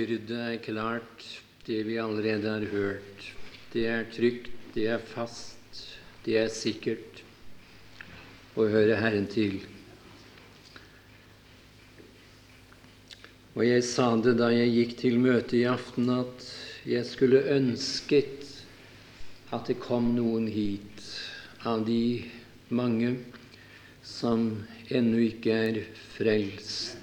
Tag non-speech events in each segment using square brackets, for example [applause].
Det er klart, det vi allerede har hørt. Det er trygt, det er fast, det er sikkert å høre Herren til. Og jeg sa det da jeg gikk til møtet i aften, at jeg skulle ønsket at det kom noen hit av de mange som ennå ikke er frelst.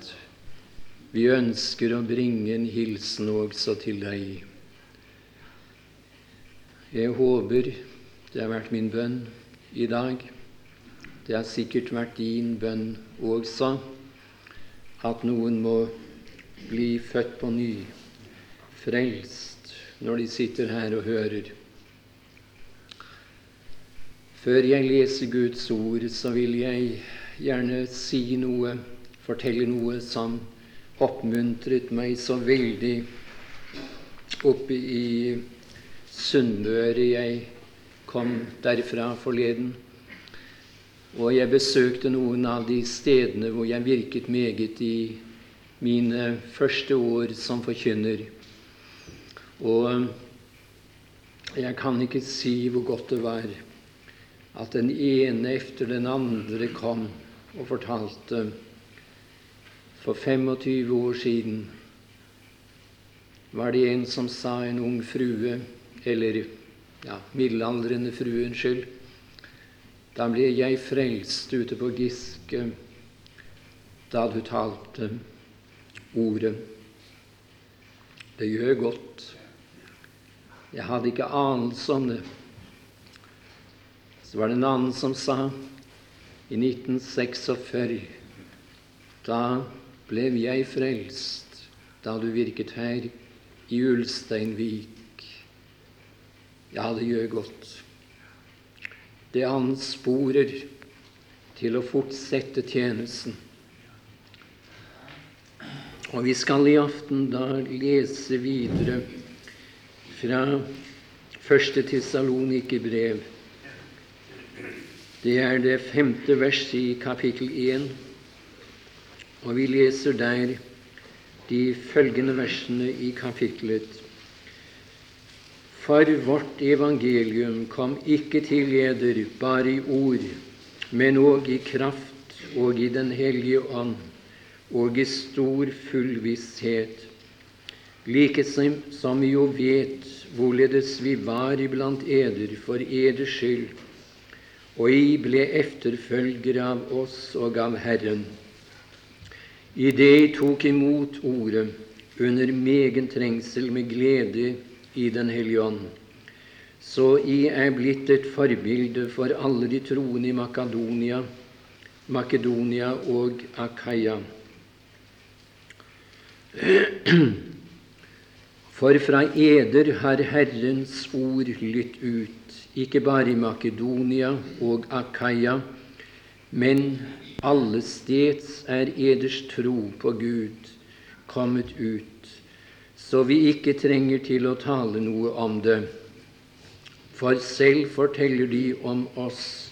Vi ønsker å bringe en hilsen også til deg. Jeg håper det har vært min bønn i dag. Det har sikkert vært din bønn også, at noen må bli født på ny, frelst, når de sitter her og hører. Før jeg leser Guds ord, så vil jeg gjerne si noe, fortelle noe som oppmuntret meg så veldig oppe i Sunnmøre. Jeg kom derfra forleden. Og jeg besøkte noen av de stedene hvor jeg virket meget i mine første år som forkynner. Og jeg kan ikke si hvor godt det var at den ene efter den andre kom og fortalte for 25 år siden var det en som sa en ung frue, eller ja, middelaldrende frue, unnskyld Da ble jeg frelst ute på Giske da du talte ordet. Det gjør godt. Jeg hadde ikke anelse om det. Så var det en annen som sa i 1946 Da ble jeg frelst da du virket her i Ulsteinvik. Ja, det gjør godt. Det ansporer til å fortsette tjenesten. Og vi skal i aften da lese videre fra første Tessalonikerbrev. Det er det femte verset i kapittel 1. Og vi leser der de følgende versene i kapitlet. For vårt evangelium kom ikke til eder bare i ord, men òg i kraft og i Den hellige ånd og i stor fullvisshet, like som vi jo vet hvorledes vi var iblant eder for eders skyld, og I ble efterfølgere av oss og av Herren Idet jeg tok imot ordet under megen trengsel med glede i Den hellige ånd, så jeg er blitt et forbilde for alle de troende i Makedonia, Makedonia og Akaya. For fra eder har Herrens ord lytt ut, ikke bare i Makedonia og Akaya, men Allesteds er eders tro på Gud kommet ut, så vi ikke trenger til å tale noe om det. For selv forteller de om oss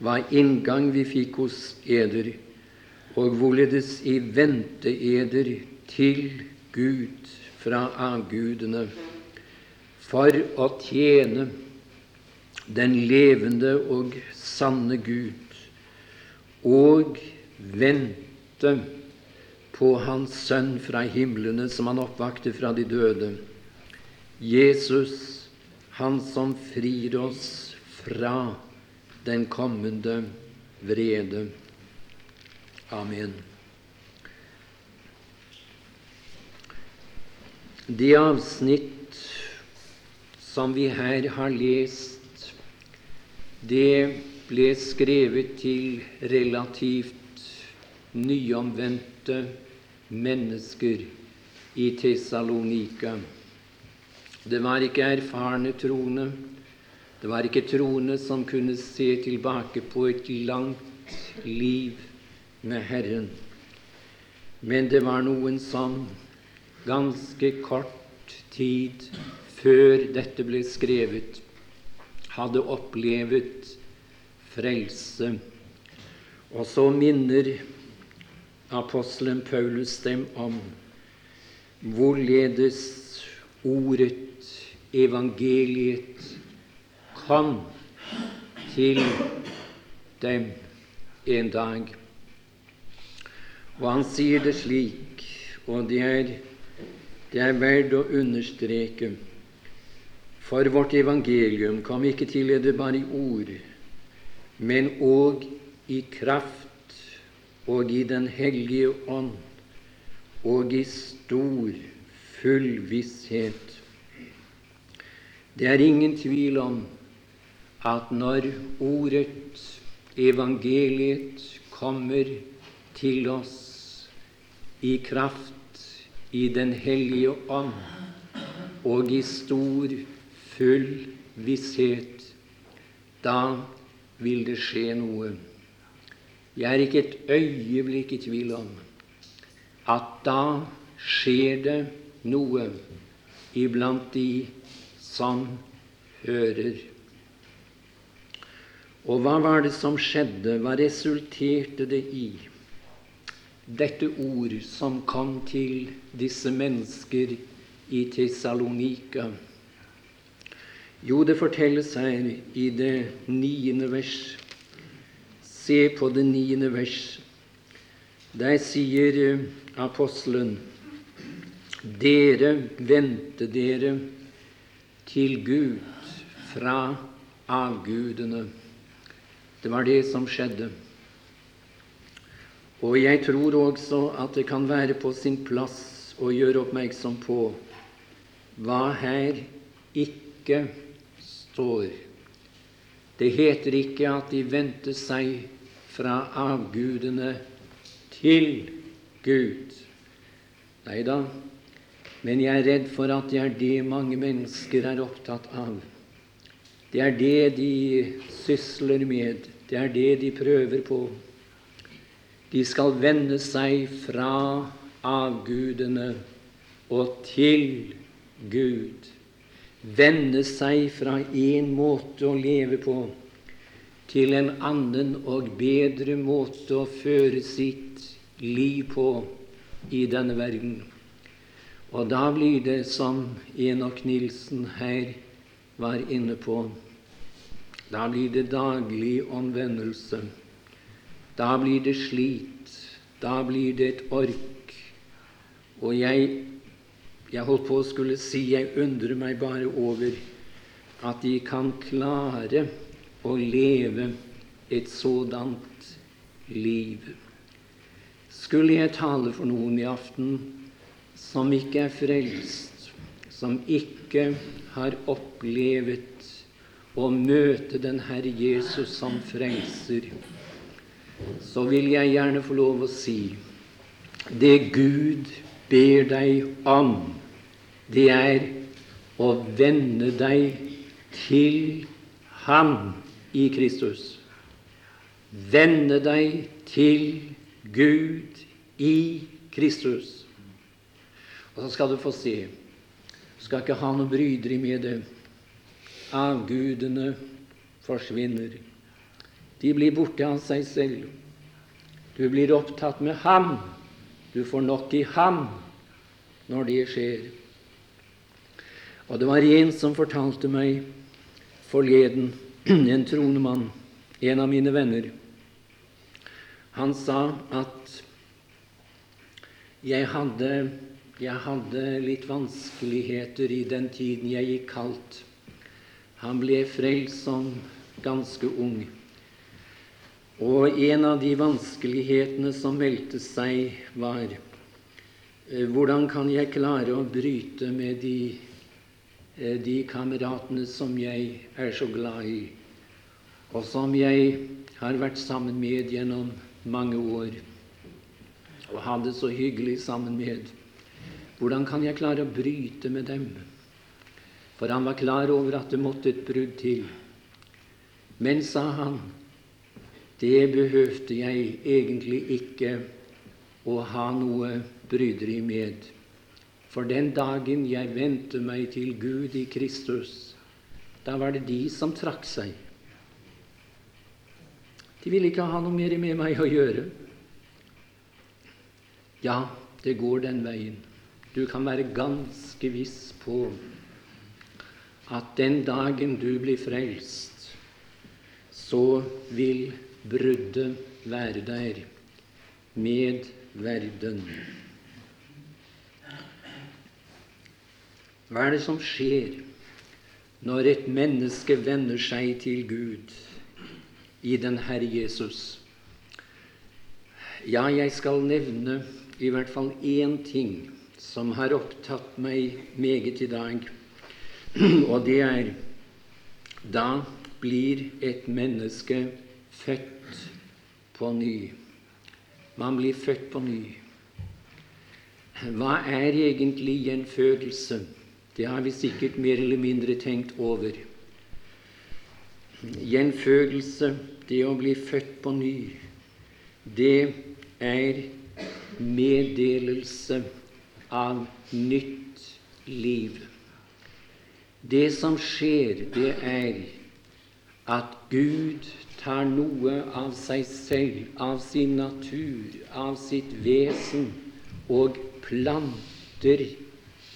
hva inngang vi fikk hos eder, og hvorledes i vente eder til Gud fra avgudene, for å tjene den levende og sanne Gud og vente på Hans Sønn fra himlene, som han oppvakte fra de døde. Jesus, han som frir oss fra den kommende vrede. Amen. Det avsnitt som vi her har lest, det ble skrevet til relativt nyomvendte mennesker i Tessalonika. Det var ikke erfarne troende. Det var ikke troende som kunne se tilbake på et langt liv med Herren. Men det var noen som ganske kort tid før dette ble skrevet, hadde opplevd frelse. Og så minner apostelen Paulus dem om hvorledes ordet, evangeliet, kom til dem en dag. Og han sier det slik, og det er, det er verdt å understreke. For vårt evangelium kom ikke til det bare i ord, men òg i kraft og i Den hellige ånd og i stor, full visshet. Det er ingen tvil om at når ordet, evangeliet, kommer til oss i kraft i Den hellige ånd og i stor, full visshet, da vil det skje noe. Jeg er ikke et øyeblikk i tvil om at da skjer det noe iblant de som hører. Og hva var det som skjedde? Hva resulterte det i? Dette ord som kom til disse mennesker i Tessalonika. Jo, det fortelles her i det niende vers. Se på det niende vers. Der sier eh, apostelen dere vendte dere til Gud fra avgudene. Det var det som skjedde. Og jeg tror også at det kan være på sin plass å gjøre oppmerksom på hva her ikke står. Det heter ikke at de vendte seg fra avgudene til Gud. Nei da, men jeg er redd for at det er det mange mennesker er opptatt av. Det er det de sysler med, det er det de prøver på. De skal vende seg fra avgudene og til Gud. Vende seg fra én måte å leve på til en annen og bedre måte å føre sitt liv på i denne verden. Og da blir det som Enok Nilsen her var inne på. Da blir det daglig omvendelse. Da blir det slit. Da blir det et ork. Og jeg, jeg holdt på å skulle si jeg undrer meg bare over at de kan klare å leve et sådant liv. Skulle jeg tale for noen i aften som ikke er frelst, som ikke har opplevet å møte den Herre Jesus som frelser, så vil jeg gjerne få lov å si det Gud ber deg om, det er å vende deg til Ham i Kristus. Vende deg til Gud i Kristus. Og så skal du få se. Du skal ikke ha noe bryderi med det. Avgudene forsvinner. De blir borte av seg selv. Du blir opptatt med ham. Du får nok i ham når det skjer. Og det var en som fortalte meg forleden, [clears throat] en troende mann, en av mine venner. Han sa at jeg hadde, jeg hadde litt vanskeligheter i den tiden jeg gikk kaldt. Han ble frelst som ganske ung. Og en av de vanskelighetene som meldte seg, var hvordan kan jeg klare å bryte med de, eh, de kameratene som jeg er så glad i, og som jeg har vært sammen med gjennom mange år og hadde så hyggelig sammen med. Hvordan kan jeg klare å bryte med dem? For han var klar over at det måtte et brudd til. Men, sa han, det behøvde jeg egentlig ikke å ha noe bryderi med. For den dagen jeg vendte meg til Gud i Kristus, da var det de som trakk seg. De ville ikke ha noe mer med meg å gjøre. Ja, det går den veien. du kan være ganske viss på at den dagen du blir frelst, så vil bruddet være der med verden. Hva er det som skjer når et menneske vender seg til Gud i den Herre Jesus? Ja, jeg skal nevne i hvert fall én ting som har opptatt meg meget i dag, [clears throat] og det er da blir et menneske født på ny. Man blir født på ny. Hva er egentlig gjenfødelse? Det har vi sikkert mer eller mindre tenkt over. Gjenfødelse, det å bli født på ny, det er meddelelse av nytt liv. Det som skjer, det er at Gud tar noe av seg selv, av sin natur, av sitt vesen, og planter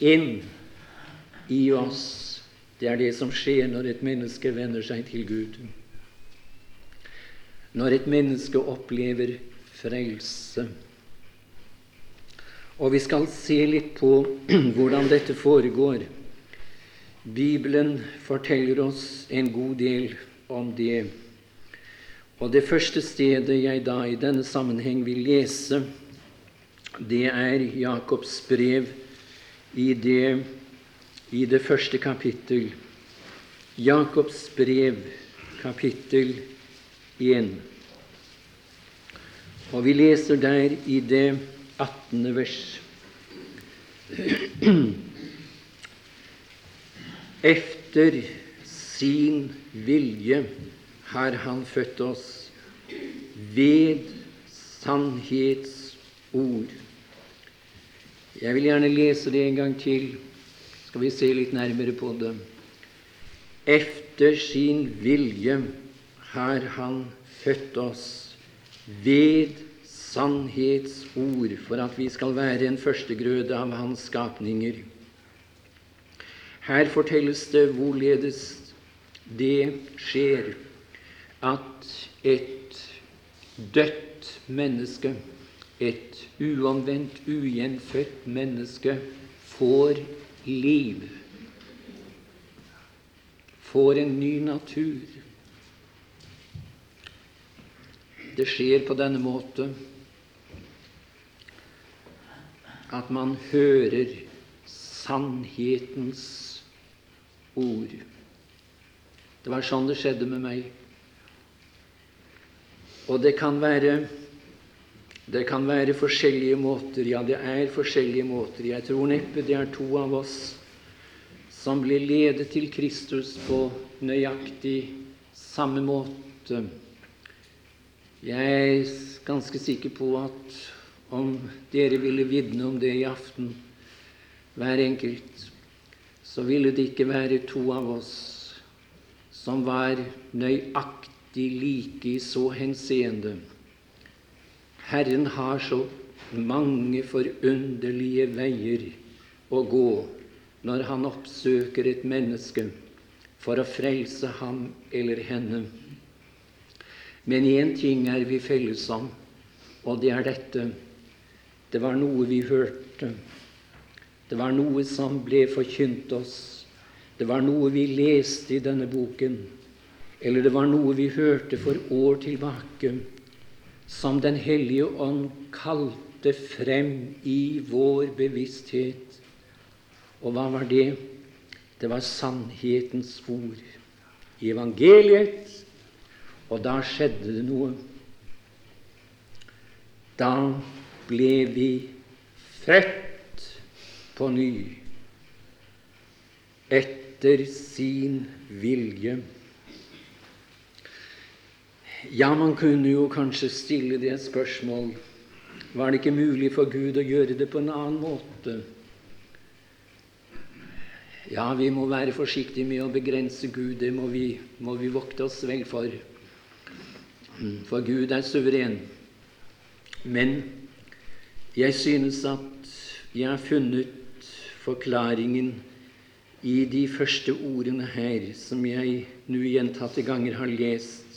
inn i oss. Det er det som skjer når et menneske venner seg til Gud. Når et menneske opplever frelse. Og vi skal se litt på [clears throat] hvordan dette foregår. Bibelen forteller oss en god del om det. Og Det første stedet jeg da i denne sammenheng vil lese, det er Jakobs brev i det, i det første kapittel. Jakobs brev, kapittel 1. Og vi leser der i det 18. vers. [clears throat] Efter sin vilje har Han født oss ved sannhetsord. Jeg vil gjerne lese det en gang til. Skal vi se litt nærmere på det. Efter sin vilje har Han født oss ved sannhetsord, for at vi skal være en førstegrøde av Hans skapninger. Her fortelles det hvorledes det skjer at et dødt menneske, et uanvendt, ugjenfødt menneske, får liv, får en ny natur. Det skjer på denne måte at man hører sannhetens ord. Det var sånn det skjedde med meg. Og det kan være det kan være forskjellige måter. Ja, det er forskjellige måter. Jeg tror neppe det er to av oss som blir ledet til Kristus på nøyaktig samme måte. Jeg er ganske sikker på at om dere ville vitne om det i aften, hver enkelt, så ville det ikke være to av oss som var nøyaktig like i så henseende. Herren har så mange forunderlige veier å gå når Han oppsøker et menneske for å frelse ham eller henne. Men én ting er vi felles om, og det er dette. Det var noe vi hørte. Det var noe som ble forkynt oss. Det var noe vi leste i denne boken. Eller det var noe vi hørte for år tilbake som Den hellige ånd kalte frem i vår bevissthet. Og hva var det? Det var sannhetens ord i evangeliet. Og da skjedde det noe. Da ble vi født på ny etter sin vilje. Ja, man kunne jo kanskje stille det et spørsmål Var det ikke mulig for Gud å gjøre det på en annen måte? Ja, vi må være forsiktige med å begrense Gud. Det må vi, må vi vokte oss vel for. For Gud er suveren. Men jeg synes at jeg har funnet forklaringen i de første ordene her, som jeg nå gjentatte ganger har lest.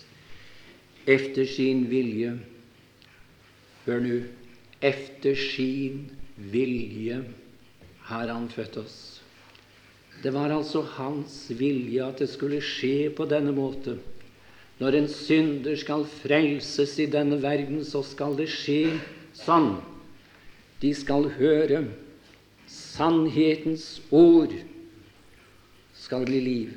Efter sin vilje Hør nå. Efter sin vilje har Han født oss. Det var altså Hans vilje at det skulle skje på denne måte. Når en synder skal frelses i denne verden, så skal det skje sånn. De skal høre sannhetens ord. Skal bli liv.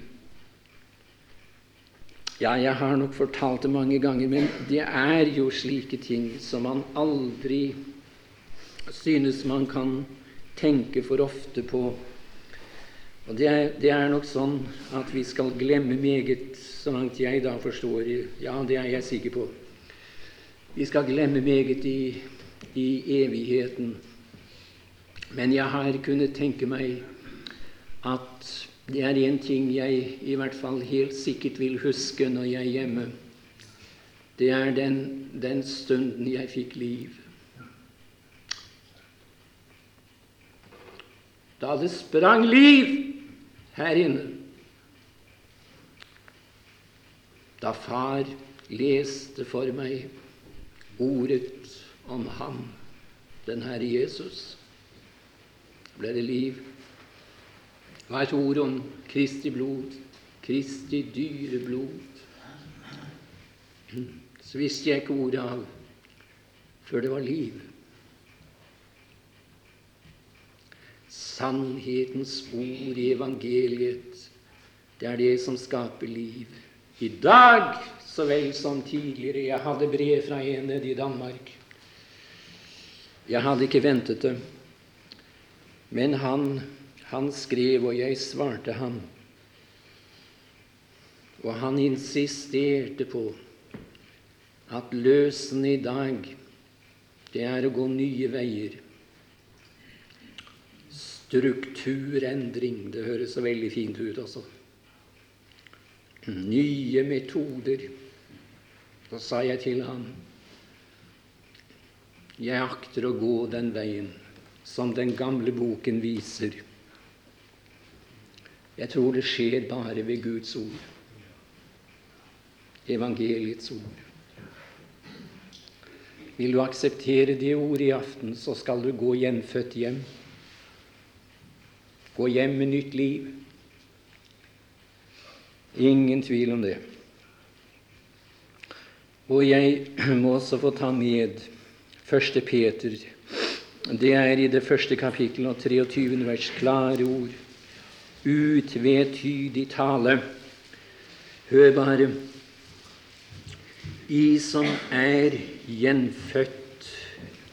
Ja, jeg har nok fortalt det mange ganger, men det er jo slike ting som man aldri synes man kan tenke for ofte på. Og det er, det er, nok sånn at vi skal glemme meget, så langt jeg da forstår Ja, det er jeg sikker på. Vi skal glemme meget i, i evigheten. Men jeg har kunnet tenke meg at det er én ting jeg i hvert fall helt sikkert vil huske når jeg er hjemme. Det er den, den stunden jeg fikk liv. Da det sprang liv her inne. Da far leste for meg ordet om ham, den Herre Jesus, ble det liv. Det er et ord om Kristi blod, Kristi dyre blod. [clears throat] Så visste jeg ikke ordet av før det var liv. Sannhetens ord i evangeliet, det er det som skaper liv. I dag så vel som tidligere. Jeg hadde brev fra en nede i Danmark. Jeg hadde ikke ventet det. Men han, han skrev, og jeg svarte ham. Og han insisterte på at løsen i dag, det er å gå nye veier strukturendring. Det høres så veldig fint ut, altså. Nye metoder. Så sa jeg til ham Jeg akter å gå den veien som den gamle boken viser. Jeg tror det skjer bare ved Guds ord. Evangeliets ord. Vil du akseptere det ordet i aften, så skal du gå gjenfødt hjem. Gå hjem med nytt liv. Ingen tvil om det. Og jeg [clears throat] må også få ta med 1. Peter. Det er i det første kapittelet og 23. vers klare ord. Utvetydig tale. Hør bare. I som er gjenfødt,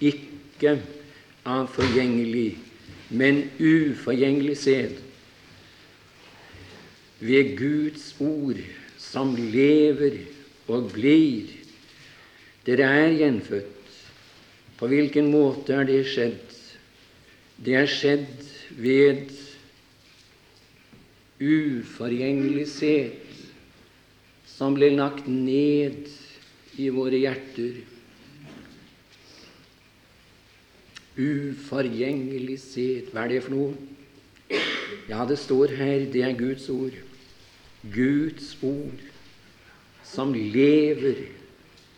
ikke av forgjengelig men uforgjengelig sæd. Ved Guds ord som lever og blir. Dere er gjenfødt. På hvilken måte er det skjedd? Det er skjedd ved uforgjengelig sæd som ble lagt ned i våre hjerter Uforgjengelig sæd. Hva er det for noe? Ja, det står her, det er Guds ord. Guds ord som lever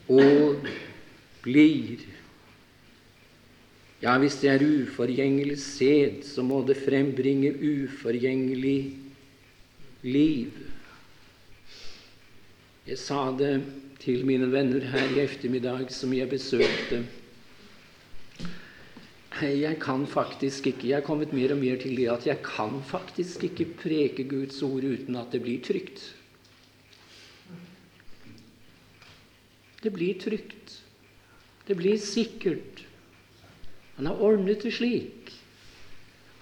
og blir. Ja, hvis det er uforgjengelig sæd, så må det frembringe uforgjengelig liv. Jeg sa det til mine venner her i ettermiddag som jeg besøkte. Jeg kan faktisk ikke Jeg er kommet mer og mer til det at jeg kan faktisk ikke preke Guds ord uten at det blir trygt. Det blir trygt. Det blir sikkert. Han har ordnet det slik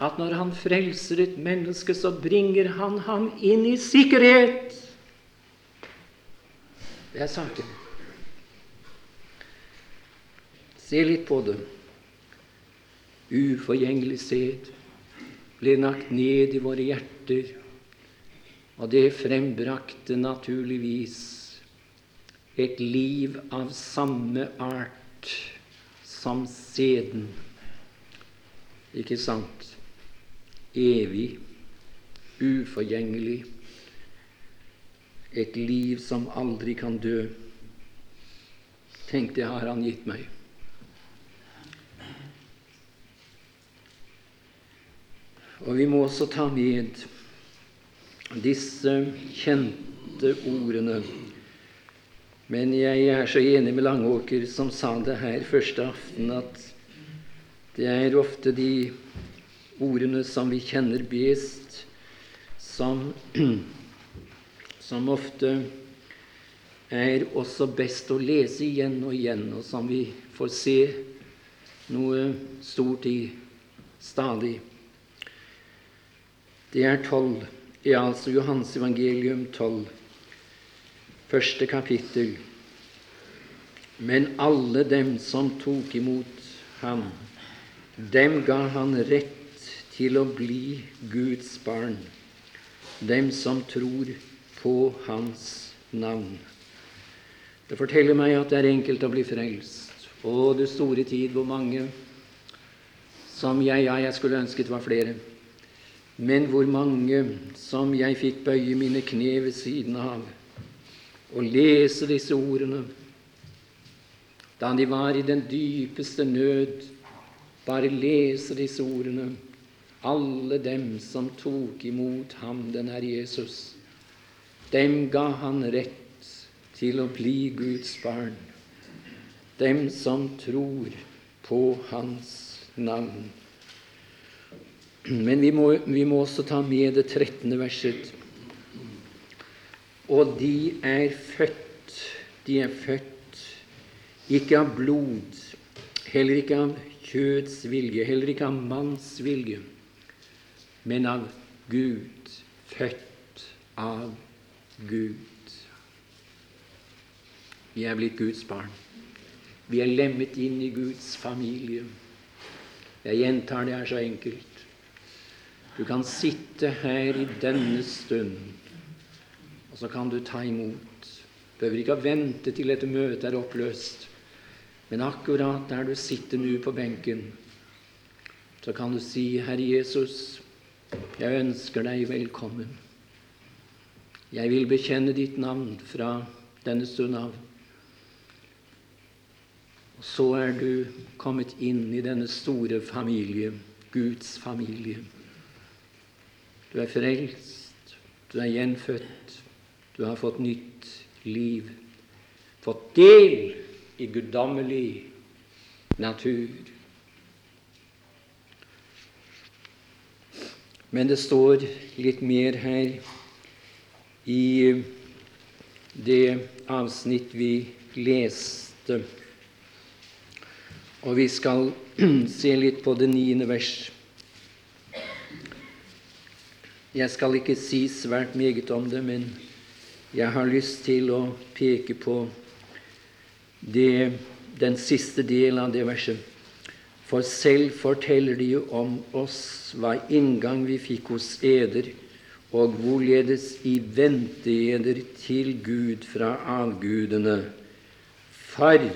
at når han frelser et menneske, så bringer han ham inn i sikkerhet. Det er saken. Se litt på det uforgjengelig sæd ble lagt ned i våre hjerter, og det frembrakte naturligvis et liv av samme art som sæden. Ikke sant? Evig, uforgjengelig, et liv som aldri kan dø. Tenk, det har Han gitt meg. Og vi må også ta med disse kjente ordene. Men jeg er så enig med Langåker, som sa det her første aften, at det er ofte de ordene som vi kjenner best, som, [clears throat] som ofte er også best å lese igjen og igjen, og som vi får se noe stort i stadig. Det er tolv, er altså Johans evangelium tolv, første kapittel. Men alle dem som tok imot ham, dem ga han rett til å bli Guds barn, dem som tror på Hans navn. Det forteller meg at det er enkelt å bli frelst. Å, du store tid, hvor mange som jeg Ja, jeg skulle ønsket var flere. Men hvor mange som jeg fikk bøye mine kne ved siden av og lese disse ordene da de var i den dypeste nød. Bare lese disse ordene alle dem som tok imot ham, den Herre Jesus, dem ga han rett til å bli Guds barn. Dem som tror på Hans navn. Men vi må, vi må også ta med det trettende verset. Og de er født, de er født ikke av blod, heller ikke av kjøds vilje, heller ikke av manns vilje, men av Gud, født av Gud. Vi er blitt Guds barn. Vi er lemmet inn i Guds familie. Jeg gjentar det er så enkelt. Du kan sitte her i denne stund, og så kan du ta imot. Du behøver ikke å vente til dette møtet er oppløst. Men akkurat der du sitter nå på benken, så kan du si, 'Herre Jesus, jeg ønsker deg velkommen. Jeg vil bekjenne ditt navn fra denne stund av. Og så er du kommet inn i denne store familie, Guds familie. Du er frelst, du er gjenfødt, du har fått nytt liv, fått del i guddommelig natur. Men det står litt mer her i det avsnitt vi leste. Og vi skal [clears throat] se litt på det niende vers. Jeg skal ikke si svært meget om det, men jeg har lyst til å peke på det, den siste delen av det verset. For selv forteller de jo om oss hva inngang vi fikk hos eder, og hvorledes i venteeder til Gud fra avgudene, for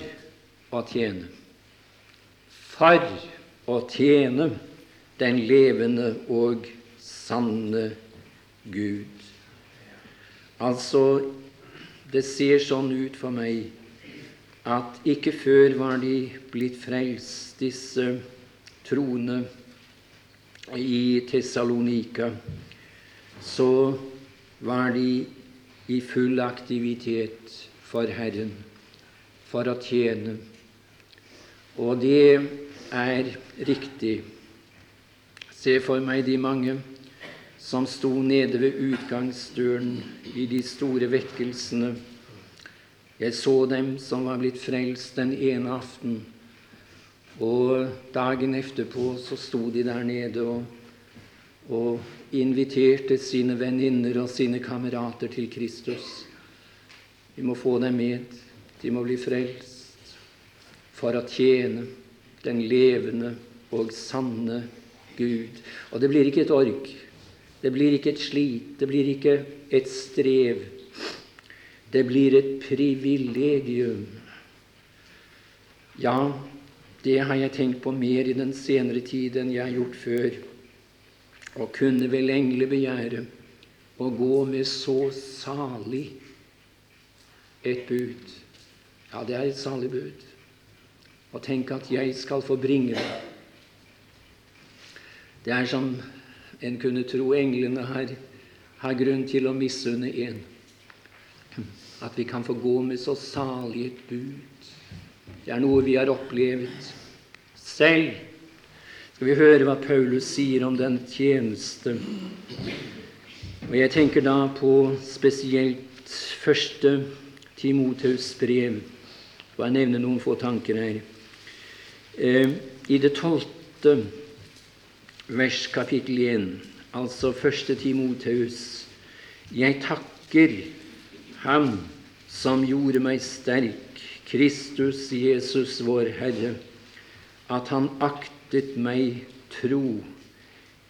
å tjene. For å tjene den levende og sanne Gud. Altså, det ser sånn ut for meg at ikke før var de blitt frelst, disse troende i Tessalonika, så var de i full aktivitet for Herren, for å tjene. Og det er riktig. Se for meg de mange som sto nede ved utgangsdøren i de store vekkelsene jeg så dem som var blitt frelst den ene aften, og dagen etterpå så sto de der nede og, og inviterte sine venninner og sine kamerater til Kristus. Vi må få dem med. De må bli frelst for å tjene den levende og sanne Gud. Og det blir ikke et ork. Det blir ikke et slit. Det blir ikke et strev. Det blir et privilegium. Ja, det har jeg tenkt på mer i den senere tid enn jeg har gjort før. Og kunne vel engler begjære å gå med så salig et bud? Ja, det er et salig bud. Og tenk at jeg skal få bringe det. Det er som en kunne tro englene har, har grunn til å misunne en. At vi kan få gå med så salig et bud. Det er noe vi har opplevd selv. Skal vi høre hva Paulus sier om den tjeneste? Og Jeg tenker da på spesielt første Timoteus brev. Og jeg nevner noen få tanker her. Eh, I det tolvte vers kapittel 1, altså første Timoteus Jeg takker Ham som gjorde meg sterk, Kristus Jesus vår Herre, at Han aktet meg tro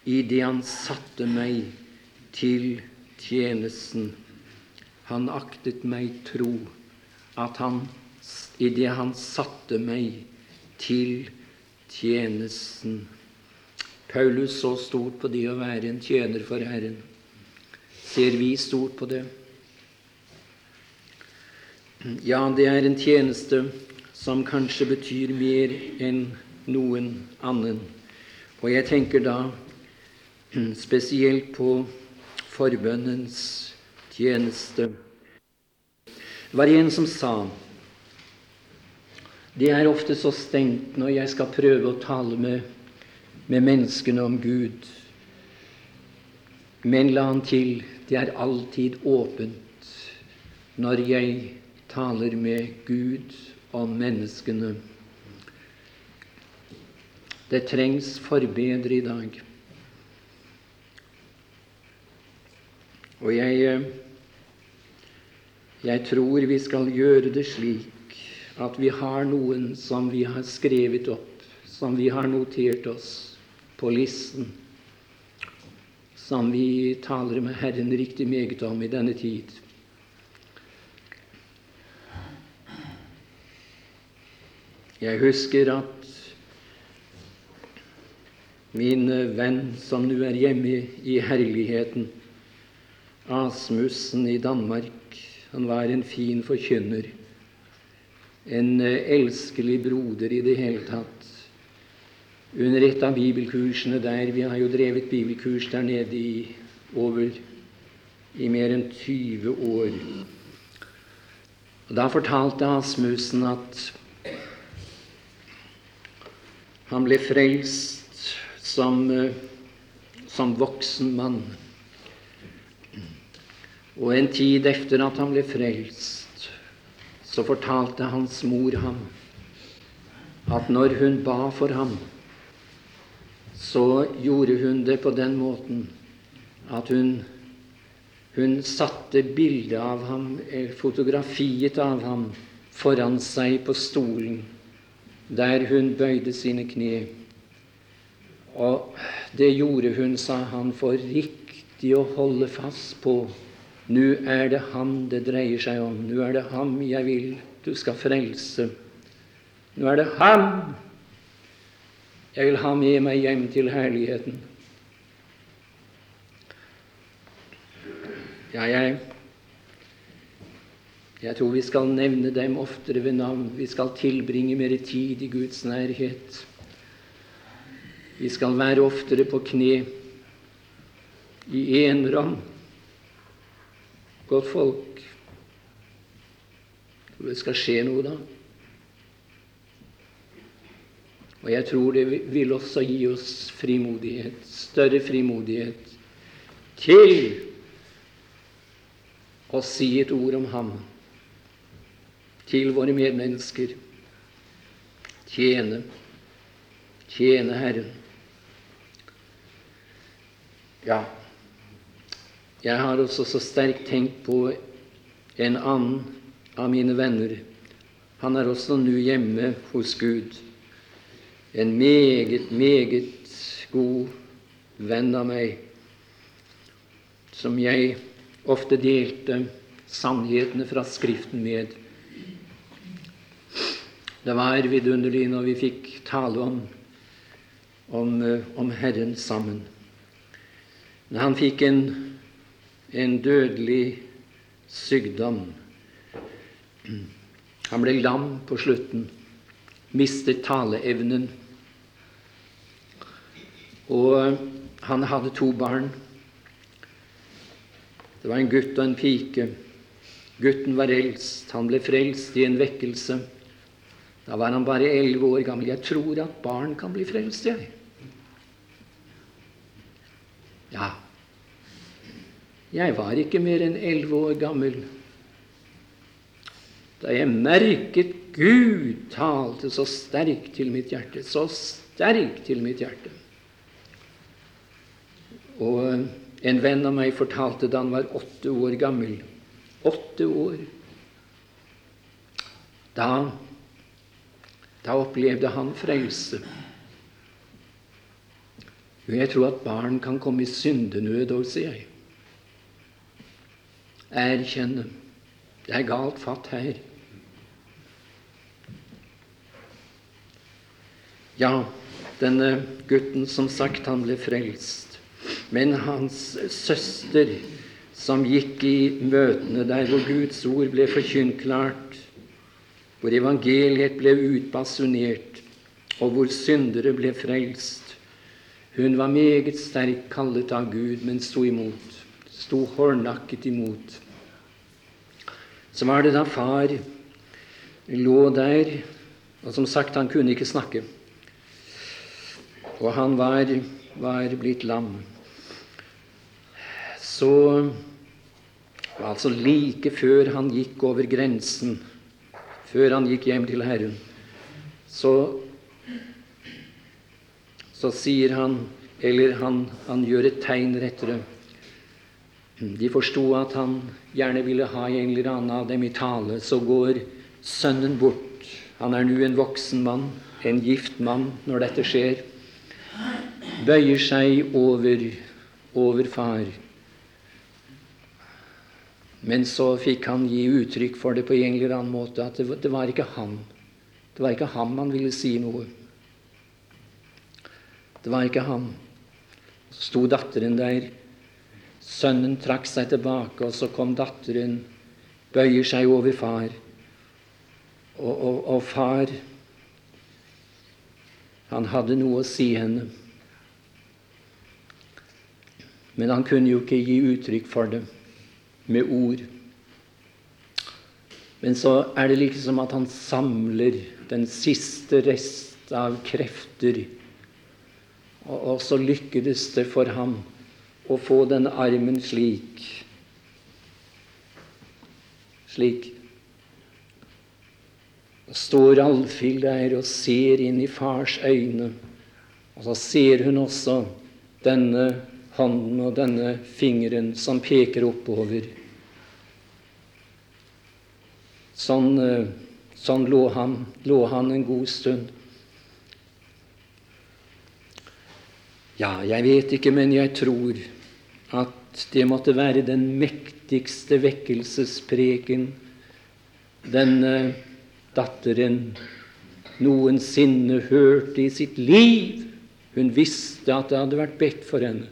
i det Han satte meg til tjenesten. Han aktet meg tro, at han i det han satte meg til tjenesten. Paulus så stort på det å være en tjener for Herren. Ser vi stort på det? Ja, det er en tjeneste som kanskje betyr mer enn noen annen. Og jeg tenker da [clears throat] spesielt på forbønnens tjeneste. Det var en som sa det er ofte så stengt når jeg skal prøve å tale med, med menneskene om Gud. Men la han til det er alltid åpent når jeg taler med Gud om menneskene. Det trengs forbedre i dag. Og jeg, jeg tror vi skal gjøre det slik at vi har noen som vi har skrevet opp, som vi har notert oss på listen, som vi taler med Herren riktig meget om i denne tid. Jeg husker at min venn som nå er hjemme i herligheten, Asmussen i Danmark, han var en fin forkynner en elskelig broder i det hele tatt. Under et av bibelkursene der Vi har jo drevet bibelkurs der nede i over i mer enn 20 år. Og Da fortalte Asmussen at han ble frelst som, eh, som voksen mann. Og en tid etter at han ble frelst, så fortalte hans mor ham at når hun ba for ham, så gjorde hun det på den måten at hun, hun satte bildet av ham, fotografiet av ham, foran seg på stolen, der hun bøyde sine kne. Og det gjorde hun, sa han, for riktig å holde fast på nå er det ham det dreier seg om. Nå er det ham jeg vil du skal frelse. Nå er det ham jeg vil ha med meg hjem til herligheten. Ja, jeg, jeg tror vi skal nevne dem oftere ved navn. Vi skal tilbringe mer tid i Guds nærhet. Vi skal være oftere på kne i enerom godt folk. Tror det skal skje noe da. Og jeg tror det vil også gi oss frimodighet, større frimodighet, til å si et ord om ham til våre medmennesker. Tjene, tjene Herren. Ja, jeg har også så sterkt tenkt på en annen av mine venner. Han er også nå hjemme hos Gud. En meget, meget god venn av meg, som jeg ofte delte sannhetene fra Skriften med. Det var vidunderlig når vi fikk tale om, om, om Herren sammen. Men han fikk en, en dødelig sykdom. Han ble lam på slutten, mistet taleevnen. Og han hadde to barn. Det var en gutt og en pike. Gutten var eldst. Han ble frelst i en vekkelse. Da var han bare elleve år gammel. Jeg tror at barn kan bli frelst, jeg. Ja, jeg var ikke mer enn elleve år gammel da jeg merket Gud talte så sterkt til mitt hjerte, så sterkt til mitt hjerte. Og en venn av meg fortalte da han var åtte år gammel Åtte år. Da, da opplevde han frelse. Jeg tror at barn kan komme i syndenød òg, sier jeg. Erkjenne. Det er galt fatt her. Ja, denne gutten, som sagt, han ble frelst. Men hans søster, som gikk i møtene der hvor Guds ord ble forkynt klart, hvor evangeliet ble utbasunert, og hvor syndere ble frelst, hun var meget sterkt kallet av Gud, men sto imot. Sto hårdnakket imot. Så var det da far lå der, og som sagt, han kunne ikke snakke. Og han var, var blitt lam. Så Altså like før han gikk over grensen, før han gikk hjem til Herren, så så sier han, eller han, han gjør et tegn rettere De forsto at han gjerne ville ha en eller annen av dem i tale. Så går sønnen bort. Han er nå en voksen mann, en gift mann, når dette skjer. Bøyer seg over, over far. Men så fikk han gi uttrykk for det på en eller annen måte, at det, var ikke han. Det var ikke ham han ville si noe. Det var ikke ham. Så sto datteren der. Sønnen trakk seg tilbake, og så kom datteren, bøyer seg over far. Og, og, og far Han hadde noe å si henne. Men han kunne jo ikke gi uttrykk for det med ord. Men så er det liksom at han samler den siste rest av krefter og, så lykkes det for ham å få denne armen slik. Slik. Står Alfhild der og ser inn i fars øyne. Og så ser hun også denne hånden og denne fingeren som peker oppover. Sånn, eh, sånn lå, han, lå han en god stund. Ja, jeg vet ikke, men jeg tror at det måtte være den mektigste vekkelsespreken denne datteren noensinne hørte i sitt liv. Hun visste at det hadde vært bedt for henne.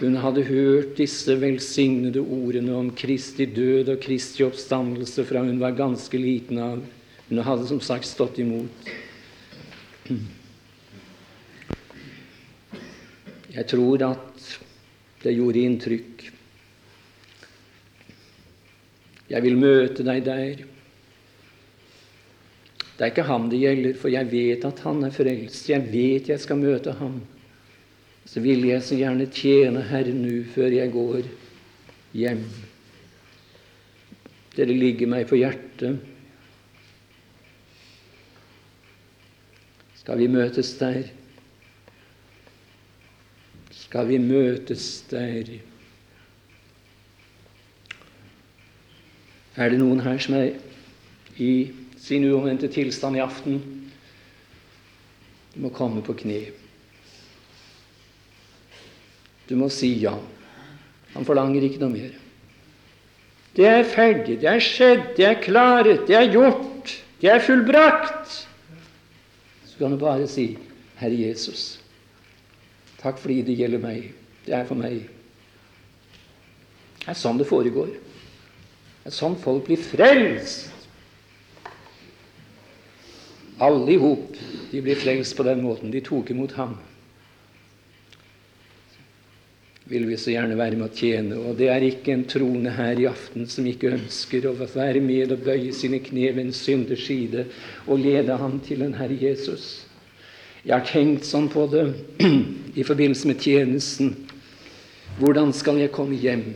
Hun hadde hørt disse velsignede ordene om Kristi død og Kristi oppstandelse fra hun var ganske liten av. Hun hadde som sagt stått imot. Jeg tror at det gjorde inntrykk. Jeg vil møte deg der. Det er ikke ham det gjelder, for jeg vet at han er frelst. Jeg vet jeg skal møte ham. Så vil jeg så gjerne tjene Herren nå før jeg går hjem. Dere ligger meg på hjertet. Skal vi møtes der? skal vi møtes der. Er det noen her som er i sin uomvendte tilstand i aften? Du må komme på kne. Du må si ja. Han forlanger ikke noe mer. Det er ferdig, det er skjedd, det er klaret, det er gjort, det er fullbrakt. Så kan du bare si, Herre Jesus, Takk fordi det gjelder meg. Det er for meg Det er sånn det foregår. Det er sånn folk blir frelst. Alle i hop. De blir frelst på den måten. De tok imot ham. Vil vi så gjerne være med å tjene. Og det er ikke en troende her i aften som ikke ønsker å være med og bøye sine kne ved en synders side og lede ham til den Herre Jesus. Jeg har tenkt sånn på det [clears throat] i forbindelse med tjenesten. Hvordan skal jeg komme hjem?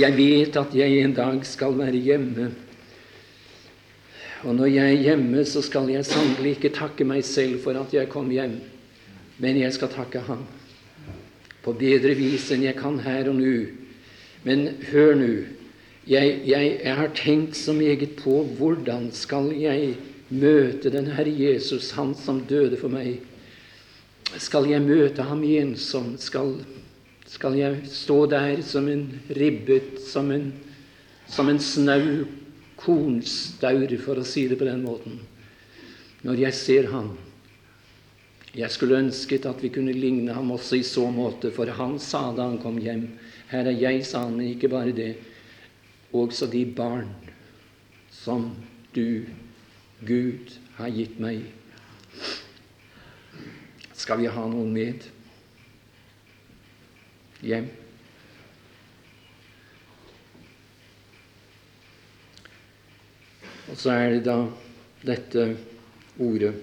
Jeg vet at jeg en dag skal være hjemme. Og når jeg er hjemme, så skal jeg sannelig ikke takke meg selv for at jeg kom hjem, men jeg skal takke Ham på bedre vis enn jeg kan her og nå. Men hør nå. Jeg, jeg, jeg, har tenkt så meget på hvordan skal jeg møte den Herre Jesus, Han som døde for meg. Skal jeg møte ham ensom? Skal, skal jeg stå der som en ribbet, som en, som en snau kornstaur, for å si det på den måten, når jeg ser ham. Jeg skulle ønsket at vi kunne ligne ham også i så måte, for han sa da han kom hjem Her er jeg, sa han, men ikke bare det, også de barn som du, Gud, har gitt meg. Skal vi ha noen med hjem? Og så er det da dette ordet.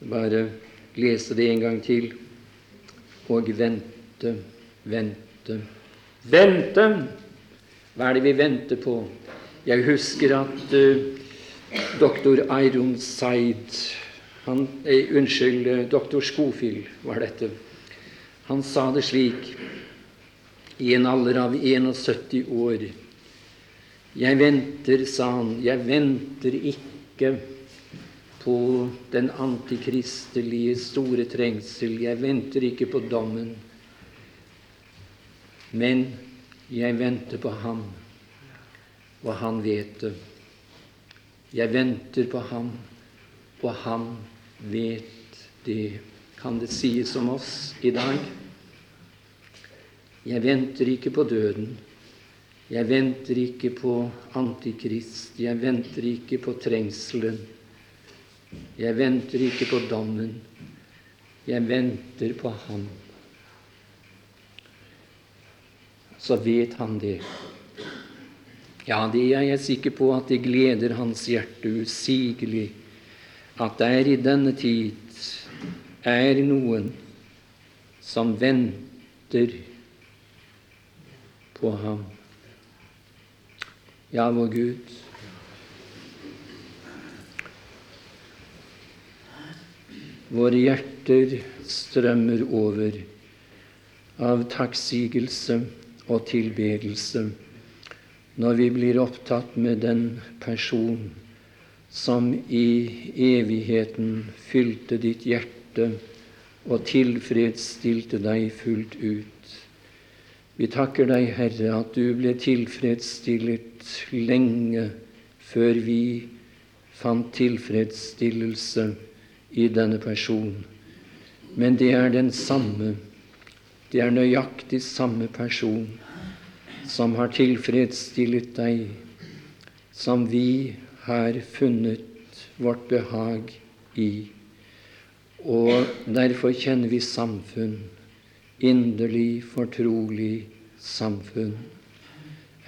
Bare lese det en gang til. Og vente, vente, vente! Hva er det vi venter på? Jeg husker at uh, doktor Seid han, eh, Unnskyld, uh, doktor Skofil var dette. Han sa det slik i en alder av 71 år jeg venter, sa han, jeg venter ikke på den antikristelige store trengsel. Jeg venter ikke på dommen. Men jeg venter på ham, og han vet det. Jeg venter på ham, og han vet det. Kan det sies om oss i dag? Jeg venter ikke på døden. Jeg venter ikke på Antikrist, jeg venter ikke på trengselen. Jeg venter ikke på dommen. Jeg venter på Han. Så vet han det. Ja, det er jeg sikker på at det gleder hans hjerte usigelig at der i denne tid er noen som venter på ham. Ja, vår Gud. Våre hjerter strømmer over av takksigelse og tilbedelse når vi blir opptatt med den person som i evigheten fylte ditt hjerte og tilfredsstilte deg fullt ut. Vi takker deg, Herre, at du ble tilfredsstillet lenge før vi fant tilfredsstillelse i denne personen. Men det er den samme, det er nøyaktig samme person som har tilfredsstillet deg, som vi har funnet vårt behag i. Og derfor kjenner vi samfunn, inderlig, fortrolig samfunn.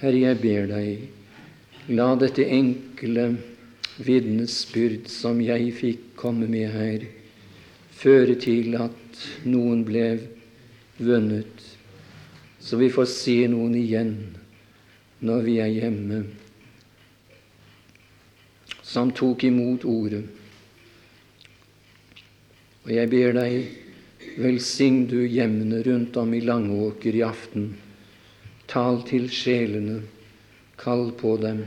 Herre, jeg ber deg, la dette enkle vitnesbyrd som jeg fikk komme med her, føre til at noen ble vunnet, så vi får se noen igjen når vi er hjemme, som tok imot ordet. Og jeg ber deg, velsign du hjemmene rundt om i Langåker i aften. Tal til sjelene, kall på dem.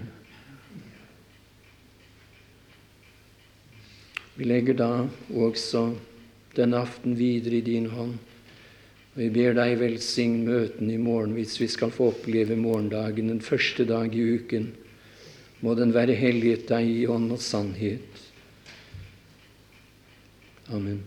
Vi legger da også denne aften videre i din hånd. Vi ber deg velsigne møtene i morgen hvis vi skal få oppleve morgendagen, den første dag i uken. Må den være helliget deg i ånd og sannhet. Amen.